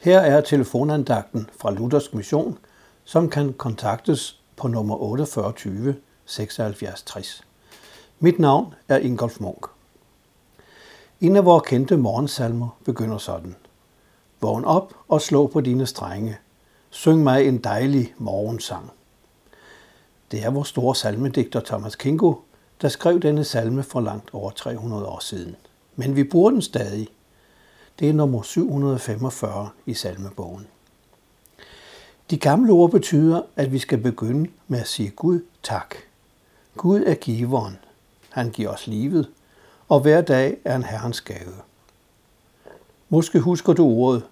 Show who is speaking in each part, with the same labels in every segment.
Speaker 1: Her er telefonandagten fra Luthersk Mission, som kan kontaktes på nummer 48 76 60. Mit navn er Ingolf Munk. En af vores kendte morgensalmer begynder sådan. Vågn op og slå på dine strenge. Syng mig en dejlig morgensang. Det er vores store salmedigter Thomas Kingo, der skrev denne salme for langt over 300 år siden. Men vi bruger den stadig. Det er nummer 745 i salmebogen. De gamle ord betyder, at vi skal begynde med at sige Gud tak. Gud er giveren. Han giver os livet, og hver dag er en herrens gave. Måske husker du ordet,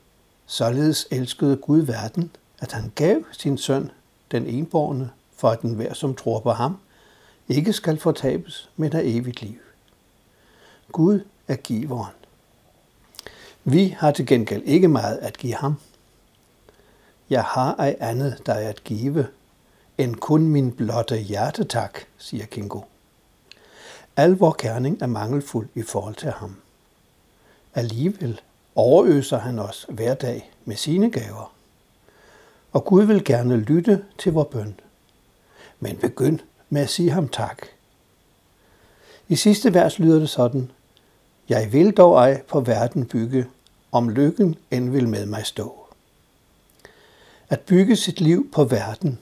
Speaker 1: således elskede Gud verden, at han gav sin søn, den enborgne, for at den hver, som tror på ham, ikke skal fortabes, men have evigt liv. Gud er giveren. Vi har til gengæld ikke meget at give ham. Jeg har ej andet, der er at give, end kun min blotte hjertetak, siger Kingo. Al vor kerning er mangelfuld i forhold til ham. Alligevel overøser han os hver dag med sine gaver. Og Gud vil gerne lytte til vor bøn. Men begynd med at sige ham tak. I sidste vers lyder det sådan, Jeg vil dog ej på verden bygge, om lykken end vil med mig stå. At bygge sit liv på verden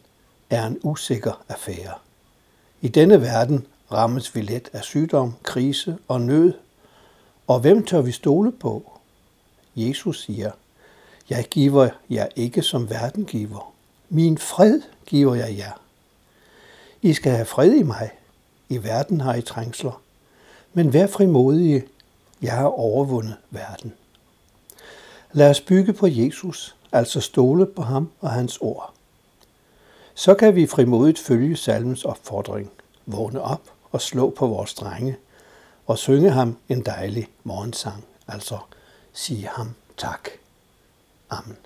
Speaker 1: er en usikker affære. I denne verden rammes vi let af sygdom, krise og nød. Og hvem tør vi stole på? Jesus siger, jeg giver jer ikke som verden giver. Min fred giver jeg jer. I skal have fred i mig. I verden har I trængsler. Men vær frimodige. Jeg har overvundet verden. Lad os bygge på Jesus, altså stole på ham og hans ord. Så kan vi frimodigt følge salmens opfordring, vågne op og slå på vores strenge og synge ham en dejlig morgensang, altså sige ham tak. Amen.